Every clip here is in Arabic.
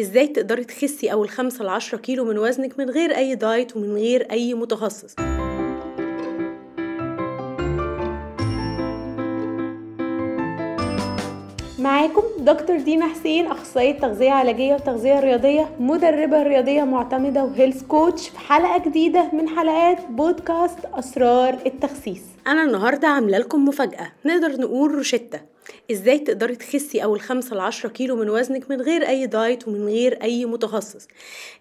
إزاي تقدري تخسي اول خمسة لعشرة كيلو من وزنك من غير اي دايت ومن غير اي متخصص. معاكم دكتور دينا حسين أخصائية تغذية علاجية وتغذية رياضية مدربة رياضية معتمدة و health coach في حلقة جديدة من حلقات بودكاست أسرار التخسيس. أنا النهارده عاملة لكم مفاجأة. نقدر نقول روشتة. إزاي تقدري تخسي أول خمسة لعشرة كيلو من وزنك من غير أي دايت ومن غير أي متخصص؟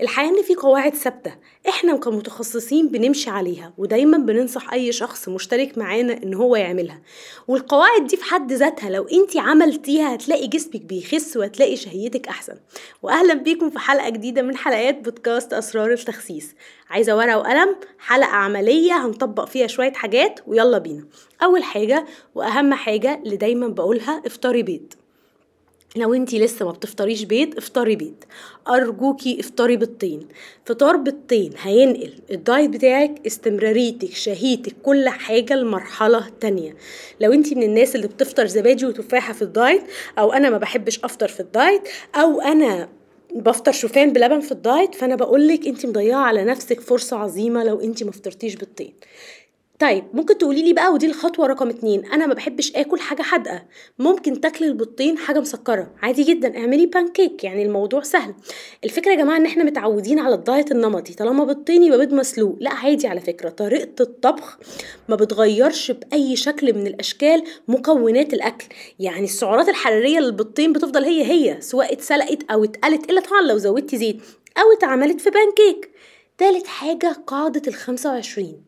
الحقيقة إن في قواعد ثابتة. إحنا كمتخصصين بنمشي عليها ودايما بننصح أي شخص مشترك معانا إن هو يعملها. والقواعد دي في حد ذاتها لو انت عملتيها هتلاقي جسمك بيخس وهتلاقي شهيتك أحسن. واهلا بيكم في حلقة جديدة من حلقات بودكاست أسرار التخسيس. عايزة ورقة وقلم؟ حلقة عملية هنطبق فيها شوية حاجات ويلا بينا. أول حاجة وأهم حاجة اللي دايما بقولها افطري بيض. لو انتي لسه ما بتفطريش بيض افطري بيض. أرجوكي افطري بيضتين. فطار بيضتين هينقل الدايت بتاعك استمراريتك شهيتك كل حاجة لمرحلة تانية. لو انتي من الناس اللي بتفطر زبادي وتفاحة في الدايت أو أنا ما بحبش أفطر في الدايت أو أنا بفطر شوفان بلبن في الدايت فأنا بقولك انت مضيعة على نفسك فرصة عظيمة لو انت ما فطرتيش بيضتين. طيب ممكن تقولي لي بقى دي الخطوة رقم اتنين أنا ما بحبش آكل حاجة حادقة. ممكن تاكلي البيضتين حاجة مسكرة. عادي جدا اعملي بانكيك يعني الموضوع سهل. الفكرة يا جماعة إن إحنا متعودين على الدايت النمطي. طالما بيضتين يبقى بيض مسلوق. لأ عادي على فكرة. طريقة الطبخ ما بتغيرش بأي شكل من الأشكال مكونات الأكل. يعني السعرات الحرارية للبيضتين بتفضل هي هي سواء اتسلقت أو اتقلت إلا طبعا لو زودتي زيت أو اتعملت في بانكيك تالت حاجة قاعدة الخمسة وعشرين.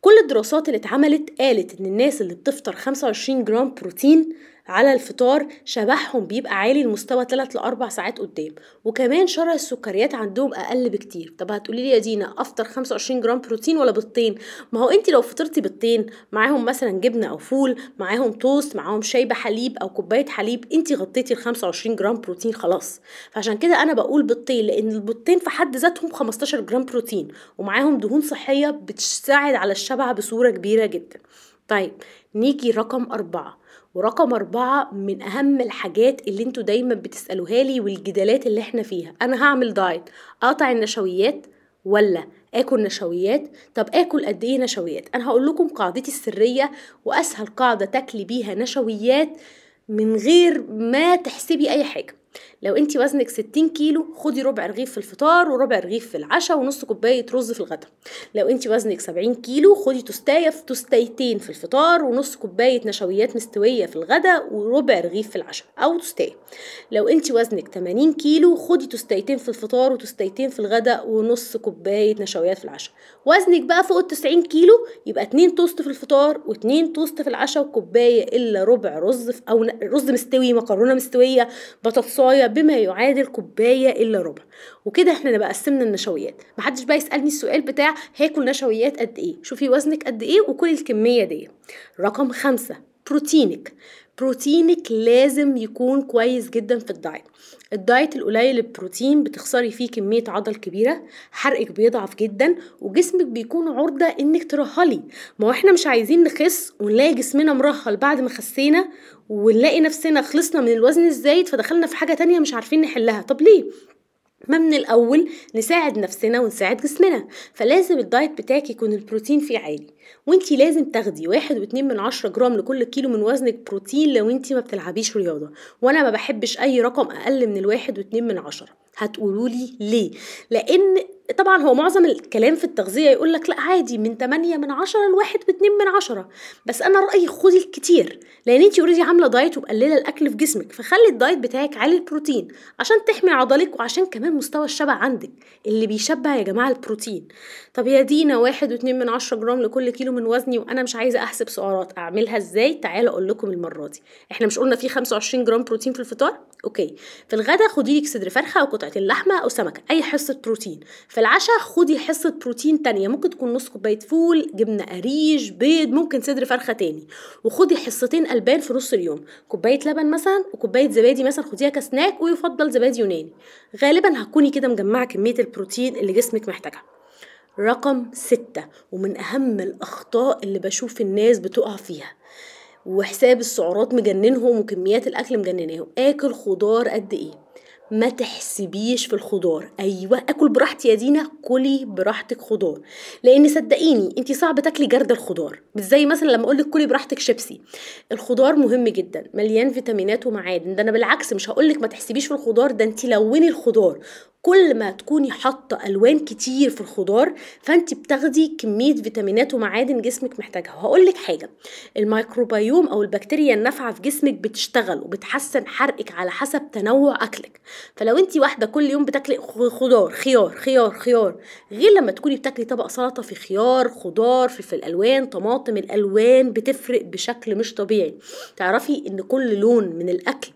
كل الدراسات اللي اتعملت قالت إن الناس اللي بتفطر 25 جرام بروتين على الفطار شبعهم بيبقى عالي لمستوى 3 ل 4 ساعات قدام. وكمان شره السكريات عندهم أقل بكتير. طب هتقولي لي يا دينا أفطر 25 جرام بروتين ولا بيضتين؟ ما هو انت لو فطرتي بيضتين معاهم مثلا جبنة أو فول معاهم توست معاهم شاي بحليب أو كوباية حليب انت غطيتي ال 25 جرام بروتين خلاص. فعشان كده أنا بقول بيضتين لأن البيضتين في حد ذاتهم 15 جرام بروتين ومعاهم دهون صحية بتساعد على الشبع بصورة كبيرة جدا. طيب نيجي رقم أربعة. ورقم أربعة من أهم الحاجات اللي أنتوا دايما بتسألوها لي والجدالات اللي إحنا فيها. أنا هعمل دايت أقطع النشويات ولا آكل نشويات؟ طب آكل قد إيه نشويات؟ أنا هقول لكم قاعدتي السرية وأسهل قاعدة تاكلي بيها نشويات من غير ما تحسبي أي حاجة. لو انت وزنك 60 كيلو خدي ربع رغيف في الفطار وربع رغيف في العشاء ونص كوباية رز في الغداء لو انت وزنك 70 كيلو خدي توستاية في توستايتين في الفطار ونص كوباية نشويات مستوية في الغداء وربع رغيف في العشاء أو توستاية. لو انت وزنك 80 كيلو خدي توستايتين في الفطار وتوستايتين في الغداء ونص كوباية نشويات في العشاء. وزنك بقى فوق ال 90 كيلو يبقى 2 توست في الفطار و2 توست في العشاء وكوباية إلا ربع رز أو رز مستوي مكرونة مستوية بطاطساية بما يعادل كوباية إلا ربع. وكده إحنا نبقى قسمنا النشويات. محدش بقى يسألني السؤال بتاع هاكل نشويات قد إيه؟ شوفي وزنك قد إيه وكل الكمية دي رقم خمسة. بروتينك. بروتينك لازم يكون كويس جدا في الدايت. الدايت القليل البروتين بتخسري فيه كمية عضل كبيرة حرقك بيضعف جدا وجسمك بيكون عرضة إنك ترهلي. ما إحنا مش عايزين نخس ونلاقي جسمنا مرهل بعد ما خسينا ونلاقي نفسنا خلصنا من الوزن الزايد فدخلنا في حاجة تانية مش عارفين نحلها. طب ليه؟ ما من الأول نساعد نفسنا ونساعد جسمنا. فلازم الدايت بتاعك يكون البروتين فيه عالي. وانتي لازم تاخدي واحد واتنين من عشرة جرام لكل كيلو من وزنك بروتين لو انتي ما بتلعبيش رياضة. وأنا ما بحبش أي رقم أقل من الواحد واتنين من عشرة. هتقولولي ليه؟ لأن طبعا هو معظم الكلام في التغذية يقول لك لا عادي من 8 من 10 لواحد واتنين من عشرة. بس أنا رأيي خدي الكتير لأن انت already عاملة دايت ومقللة الأكل في جسمك فخلي الدايت بتاعك عالي البروتين عشان تحمي عضلك وعشان كمان مستوى الشبع عندك اللي بيشبع يا جماعة البروتين. طب يا دينا واحد واتنين من عشرة جرام لكل كيلو من وزني وأنا مش عايزة أحسب سعرات أعملها إزاي؟ تعالوا أقول لكم المرة دي. إحنا مش قلنا في 25 جرام بروتين في الفطار؟ okay. في الغدا خدي لك صدر فرخة قطعة اللحمة أو سمكة أي حصة بروتين. في العشاء خدي حصة بروتين تانية ممكن تكون نص كوباية فول جبنة قريش بيض ممكن صدر فرخة تاني. وخدي حصتين ألبان في نص اليوم كوباية لبن مثلا وكوباية زبادي مثلا خديها كسناك ويفضل زبادي يوناني. غالبا هتكوني كده مجمعة كمية البروتين اللي جسمك محتاجها. رقم ستة ومن أهم الأخطاء اللي بشوف الناس بتقع فيها وحساب السعرات مجننهم وكميات الأكل مجنناهم آكل خضار قد إيه؟ ما تحسبيش في الخضار. أيوه آكل براحتي يا دينا كلي براحتك خضار. لأن صدقيني أنت صعب تاكلي جرد الخضار مش زي مثلا لما أقول لك كلي براحتك شيبسي. الخضار مهم جدا مليان فيتامينات ومعادن. ده أنا بالعكس مش هقول لك ما تحسبيش في الخضار ده أنت لوني الخضار. كل ما تكوني حاطة ألوان كتير في الخضار فأنت بتاخدي كمية فيتامينات ومعادن جسمك محتاجها. وهقول لك حاجة الميكروبيوم أو البكتيريا النافعة في جسمك بتشتغل وبتحسن حرقك على حسب تنوع أكلك. فلو أنت واحدة كل يوم بتاكلي خضار خيار خيار خيار غير لما تكوني بتاكلي طبق سلطة في خيار خضار فلفل الألوان طماطم الألوان بتفرق بشكل مش طبيعي. تعرفي إن كل لون من الأكل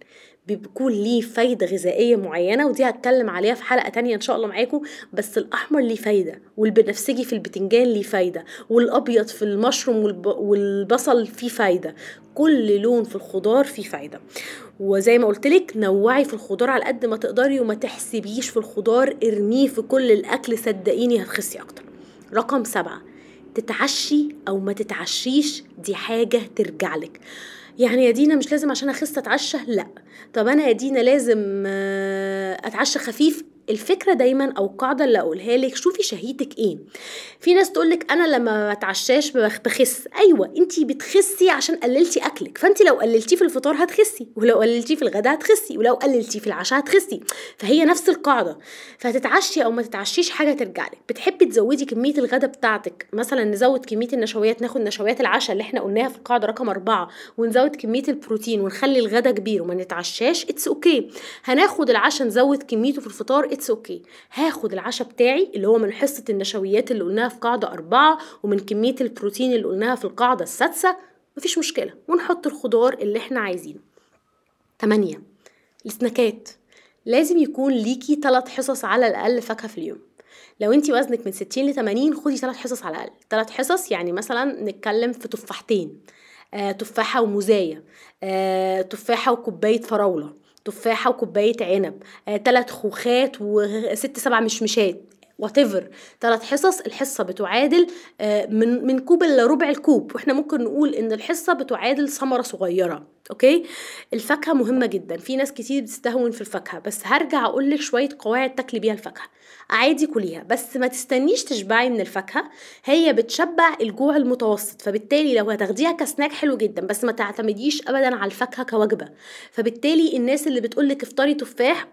بيكون ليه فايدة غذائية معينة ودي هتكلم عليها في حلقة تانية إن شاء الله معاكم. بس الأحمر ليه فايدة والبنفسجي في البتنجان ليه فايدة والأبيض في المشروم والب... والبصل فيه فايدة. كل لون في الخضار فيه فايدة. وزي ما قلت لك نوعي في الخضار على قد ما تقدري وما تحسبيش في الخضار ارميه في كل الأكل صدقيني هتخسي أكتر. رقم سبعة تتعشي أو ما تتعشيش دي حاجة ترجع لك. يعني يا دينا مش لازم عشان أخس أتعشى؟ لأ. طب أنا يا دينا لازم أتعشى خفيف؟ الفكرة دايما أو القاعدة اللي أقولها لك شوفي شهيتك إيه. في ناس تقول لك أنا لما بتعشاش بخس. أيوه انت بتخسي عشان قللتي أكلك. فانت لو قللتيه في الفطار هتخسي ولو قللتيه في الغداء هتخسي ولو قللتيه في العشاء هتخسي. فهي نفس القاعدة. فهتتعشي أو ما تتعشيش حاجة ترجع لك. بتحبي تزودي كمية الغداء بتاعتك. مثلا نزود كمية النشويات ناخد نشويات العشاء اللي إحنا قلناها في القاعدة رقم أربعة ونزود كمية البروتين ونخلي الغداء كبير. وما نتعشاش it's okay. هناخد العشاء نزود كميته في الفطار it's okay okay. هاخد العشاء بتاعي اللي هو من حصة النشويات اللي قلناها في قاعدة أربعة ومن كمية البروتين اللي قلناها في القاعدة السادسة مفيش مشكلة. ونحط الخضار اللي إحنا عايزينه. تمانية ال snacks ات. لازم يكون ليكي ثلاث حصص على الأقل فاكهة في اليوم. لو انت وزنك من 60 ل 80 خدي ثلاث حصص على الأقل. ثلاث حصص يعني مثلا نتكلم في تفاحتين. آه تفاحة وموزاية. آه تفاحة وكوباية فراولة. تفاحة وكوباية عنب آه، تلات خوخات وست سبع مشمشات. whatever ثلاث حصص الحصة بتعادل آه، من من كوب الا ربع الكوب. وإحنا ممكن نقول إن الحصة بتعادل ثمرة صغيرة okay؟ الفاكهة مهمة جدا. في ناس كتير بتستهون في الفاكهة. بس هرجع أقول لك شوية قواعد تاكلي بيها الفاكهة. عادي كليها. بس ما تستنيش تشبعي من الفاكهة. هي بتشبع الجوع المتوسط. فبالتالي لو هتاخديها كسناك حلو جدا. بس ما تعتمديش ابدا على الفاكهة كوجبة. فبالتالي الناس اللي بتقولك افطري تفاح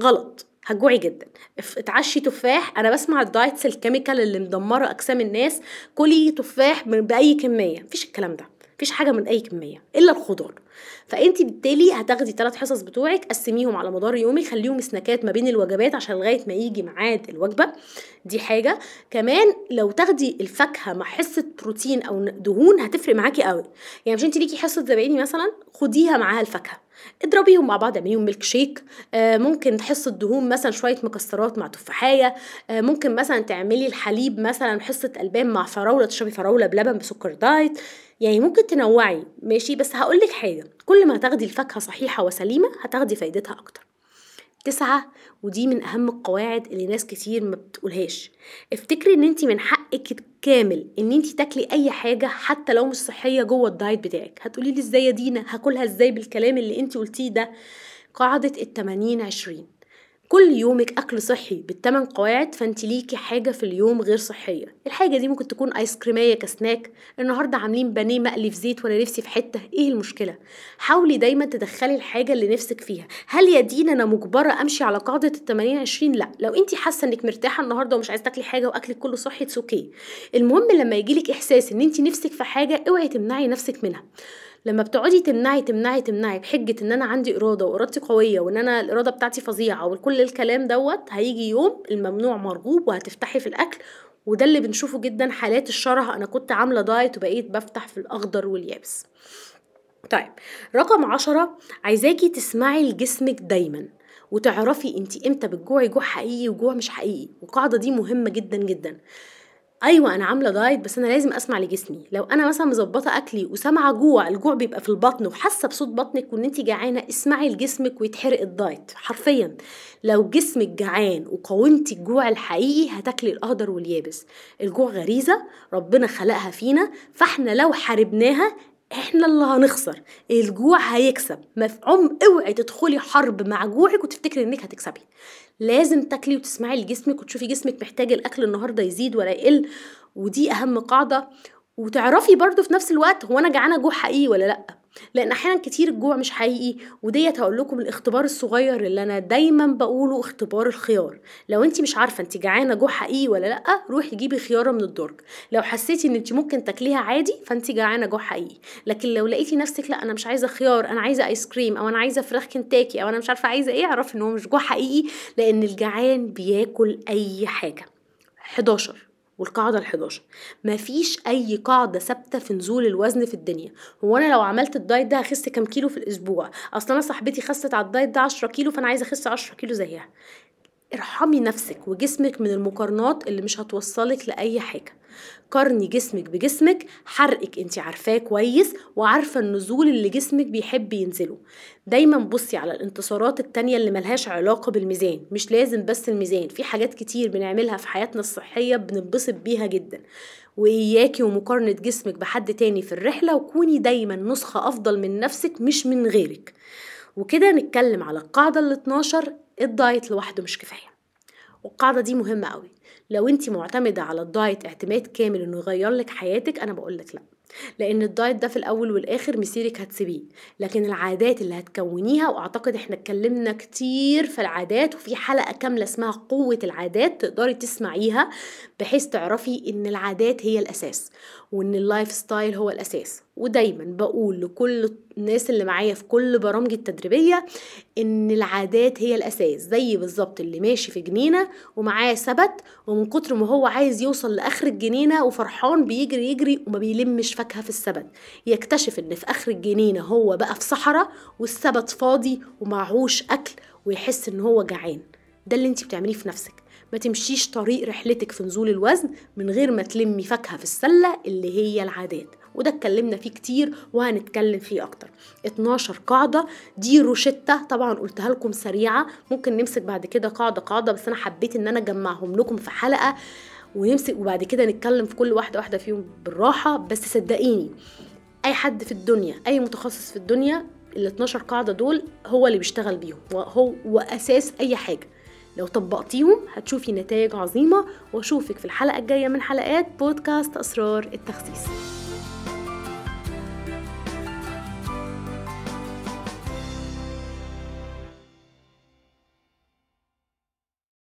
غلط. هتجوعي جدا. اتعشي تفاح. أنا بسمع ال diets ال chemical اللي مدمرة أجسام الناس. كلي تفاح بأي كمية. مفيش الكلام ده. مفيش حاجة من أي كمية. إلا الخضار. فأنت بالتالي هتاخدي ثلاث حصص بتوعك قسميهم على مدار يومك خليهم سناكات ما بين الوجبات عشان لغاية ما يجي ميعاد الوجبة. دي حاجة. كمان لو تاخدي الفاكهة مع حصة بروتين أو دهون هتفرق معاكي قوي. يعني مش أنت ليكي حصة زبادي مثلا؟ خديها معاها الفاكهة. اضربيهم مع بعض اعمليهم ميلك شيك آه ممكن حصه دهون مثلا شوية مكسرات مع تفاحية. آه ممكن مثلا تعملي الحليب مثلا حصة ألبان مع فراولة تشربي فراولة بلبن بسكر دايت. يعني ممكن تنوعي ماشي؟ بس هقولك حاجة. كل ما هتاخدي الفاكهة صحيحة وسليمة هتاخدي فايدتها أكتر. تسعة ودي من أهم القواعد اللي ناس كتير ما بتقولهاش. افتكري إن انت من حقك كامل إن أنت تاكلي أي حاجة حتى لو مش صحية جوه الدايت بتاعك. هتقولي لي إزاي يا دينا؟ هاكلها إزاي بالكلام اللي أنت قلتيه ده؟ قاعدة التمانين عشرين. كل يومك أكل صحي بالثمان قواعد فانت ليكي حاجة في اليوم غير صحية. الحاجة دي ممكن تكون آيس كريمية كسناك النهارده عاملين بانيه مقلي في زيت وأنا نفسي في حتة. إيه المشكلة؟ حاولي دايما تدخلي الحاجة اللي نفسك فيها. هل يا دينا أنا مجبرة أمشي على قاعدة ال 80 20 لأ. لو انت حاسة إنك مرتاحة النهارده ومش عايزة تاكلي حاجة وأكلك كله صحي it's okay المهم لما يجيلك إحساس إن انت نفسك في حاجة أوعي تمنعي نفسك منها. لما بتقعدي تمنعي تمنعي تمنعي بحجة إن أنا عندي إرادة وإرادتي قوية وإن أنا الإرادة بتاعتي فظيعة وكل الكلام دوت هيجي يوم الممنوع مرغوب وهتفتحي في الأكل وده اللي بنشوفه جدا حالات الشره أنا كنت عاملة دايت وبقيت بفتح في الأخضر واليابس. طيب رقم عشرة عايزاكي تسمعي لجسمك دايما وتعرفي انت إمتى بتجوعي جوع حقيقي وجوع مش حقيقي. والقاعده دي مهمة جدا جدا. أيوه أنا عاملة دايت بس أنا لازم أسمع لجسمي. لو أنا مثلا مظبطة أكلي وسامعة جوع الجوع بيبقى في البطن وحاسة بصوت بطنك وإن انت جعانة اسمعي لجسمك ويتحرق الدايت حرفيا. لو جسمك جعان وقاومتي الجوع الحقيقي هتاكلي الأخضر واليابس. الجوع غريزة ربنا خلقها فينا فإحنا لو حاربناها إحنا اللي هنخسر. الجوع هيكسب. مفعوم اوعي تدخلي حرب مع جوعك وتفتكري إنك هتكسبي. لازم تاكلي وتسمعي لجسمك وتشوفي جسمك محتاج الأكل النهارده يزيد ولا يقل. ودي أهم قاعدة. وتعرفي برضو في نفس الوقت هو أنا جعانة جوع حقيقي ولا لأ؟ لأن أحيانا كتير الجوع مش حقيقي وديت هقول لكم الاختبار الصغير اللي أنا دايما بقوله اختبار الخيار. لو انت مش عارفة انت جعانة جوع حقيقي ولا لأ روحي جيبي خيارة من الدرج. لو حسيتي إن انت ممكن تاكليها عادي فانت جعانة جوع حقيقي. لكن لو لقيتي نفسك لأ أنا مش عايزة خيار أنا عايزة ايس كريم أو أنا عايزة فراخ كنتاكي أو أنا مش عارفة عايزة إيه أعرفي إن هو مش جوع حقيقي لأن الجعان بياكل أي حاجة. 11 والقاعدة ال11 مفيش أي قاعدة ثابتة في نزول الوزن في الدنيا. هو أنا لو عملت الدايت ده هخس كام كيلو في الأسبوع؟ أصل أنا صاحبتي خست على الدايت ده 10 كيلو فأنا عايزة أخس 10 كيلو زيها. ارحمي نفسك وجسمك من المقارنات اللي مش هتوصلك لأي حاجة. قارني جسمك بجسمك حرقك انت عارفاه كويس وعارفة النزول اللي جسمك بيحب ينزله. دايما بصي على الانتصارات التانية اللي ملهاش علاقة بالميزان مش لازم بس الميزان في حاجات كتير بنعملها في حياتنا الصحية بننبسط بيها جدا. وإياكي ومقارنة جسمك بحد تاني في الرحلة وكوني دايما نسخة أفضل من نفسك مش من غيرك. وكده نتكلم على القاعدة ال 12 الدايت لوحده مش كفاية. والقاعدة دي مهمة قوي. لو انت معتمدة على الدايت اعتماد كامل انه يغير لك حياتك أنا بقولك لأ. لأن الدايت ده في الأول والآخر مسيرك هتسيبيه. لكن العادات اللي هتكونيها وأعتقد إحنا اتكلمنا كتير في العادات وفي حلقة كاملة اسمها قوة العادات تقدري تسمعيها. بحيث تعرفي إن العادات هي الأساس وإن ال lifestyle هو الأساس. ودايما بقول لكل الناس اللي معايا في كل برامجي التدريبية إن العادات هي الأساس زي بالظبط اللي ماشي في جنينة ومعاه سبت ومن كتر ما هو عايز يوصل لآخر الجنينة وفرحان بيجري يجري وما بيلمش فاكهة في السبت. يكتشف إن في آخر الجنينة هو بقى في صحراء والسبت فاضي ومعهوش أكل ويحس إن هو جعان. ده اللي انت بتعمليه في نفسك. ما تمشيش طريق رحلتك في نزول الوزن من غير ما تلمي فاكهة في السلة اللي هي العادات. وده اتكلمنا فيه كتير وهنتكلم فيه أكتر. 12 قاعدة دي روشتة. طبعا قلتها لكم سريعة. ممكن نمسك بعد كده قاعدة قاعدة بس أنا حبيت إن أنا أجمعهم لكم في حلقة ونمسك وبعد كده نتكلم في كل واحدة واحدة فيهم بالراحة. بس صدقيني أي حد في الدنيا أي متخصص في الدنيا ال 12 قاعدة دول هو اللي بيشتغل بيهم. وهو وأساس أي حاجة. لو طبقتيهم هتشوفي نتائج عظيمة وأشوفك في الحلقة الجاية من حلقات بودكاست أسرار التخسيس.